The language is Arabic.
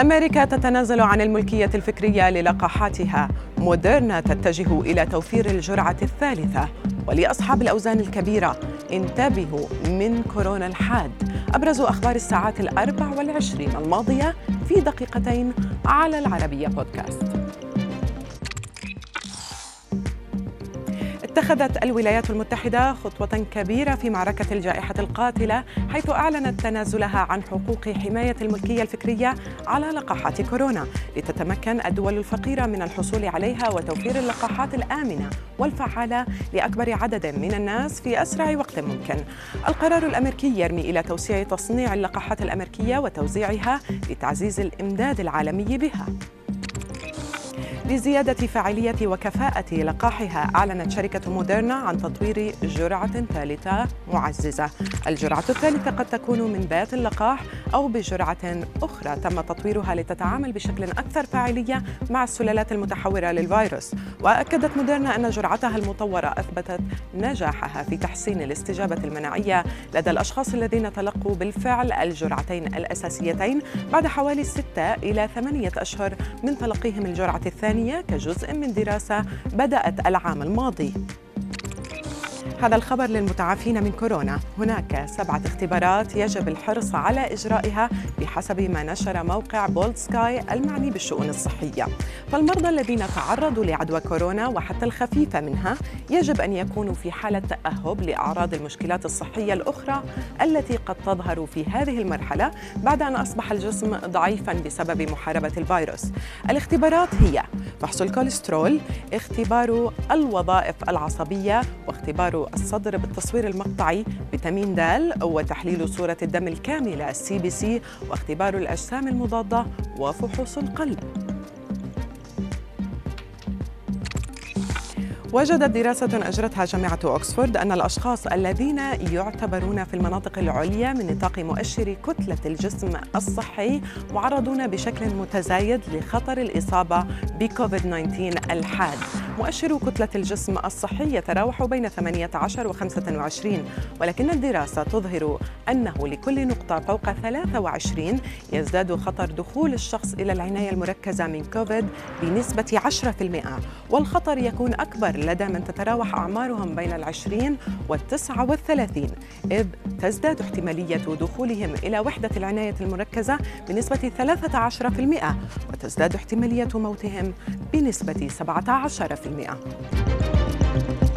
أمريكا تتنازل عن الملكية الفكرية للقاحاتها. موديرنا تتجه إلى توفير الجرعة الثالثة. ولأصحاب الأوزان الكبيرة انتبهوا من كورونا الحاد. أبرز أخبار الساعات الأربع والعشرين الماضية في دقيقتين على العربية بودكاست. اتخذت الولايات المتحدة خطوة كبيرة في معركة الجائحة القاتلة حيث أعلنت تنازلها عن حقوق حماية الملكية الفكرية على لقاحات كورونا لتتمكن الدول الفقيرة من الحصول عليها وتوفير اللقاحات الآمنة والفعالة لأكبر عدد من الناس في أسرع وقت ممكن. القرار الأمريكي يرمي إلى توسيع تصنيع اللقاحات الأمريكية وتوزيعها لتعزيز الإمداد العالمي بها. لزيادة فاعلية وكفاءة لقاحها أعلنت شركة موديرنا عن تطوير جرعة ثالثة معززة. الجرعة الثالثة قد تكون من بات اللقاح أو بجرعة أخرى. تم تطويرها لتتعامل بشكل أكثر فاعلية مع السلالات المتحورة للفيروس. وأكدت موديرنا أن جرعتها المطورة أثبتت نجاحها في تحسين الاستجابة المناعية لدى الأشخاص الذين تلقوا بالفعل الجرعتين الأساسيتين بعد حوالي ستة إلى ثمانية أشهر من تلقيهم الجرعة الثانية. العالمية كجزء من دراسة بدأت العام الماضي. هذا الخبر للمتعافين من كورونا. هناك سبعة اختبارات يجب الحرص على إجرائها بحسب ما نشر موقع بولد سكاي المعني بالشؤون الصحية. فالمرضى الذين تعرضوا لعدوى كورونا وحتى الخفيفة منها يجب أن يكونوا في حالة تأهب لأعراض المشكلات الصحية الأخرى التي قد تظهر في هذه المرحلة بعد أن أصبح الجسم ضعيفا بسبب محاربة الفيروس. الاختبارات هي فحص الكوليسترول اختبار الوظائف العصبية واختبار الصدر بالتصوير المقطعي فيتامين د وتحليل صورة الدم الكاملة ال CBC واختبار الأجسام المضادة وفحوص القلب. وجدت دراسة أجرتها جامعة أكسفورد أن الأشخاص الذين يعتبرون في المناطق العليا من نطاق مؤشر كتلة الجسم الصحي معرضون بشكل متزايد لخطر الإصابة بكوفيد 19 الحاد. مؤشر كتلة الجسم الصحي يتراوح بين 18 و 25 ولكن الدراسة تظهر أنه لكل نقطة فوق 23 يزداد خطر دخول الشخص إلى العناية المركزة من كوفيد بنسبة 10% والخطر يكون أكبر لدى من تتراوح أعمارهم بين العشرين والتسعة والثلاثين إذ تزداد احتمالية دخولهم إلى وحدة العناية المركزة بنسبة 13% وتزداد احتمالية موتهم بنسبة 17%. 尼亚啊。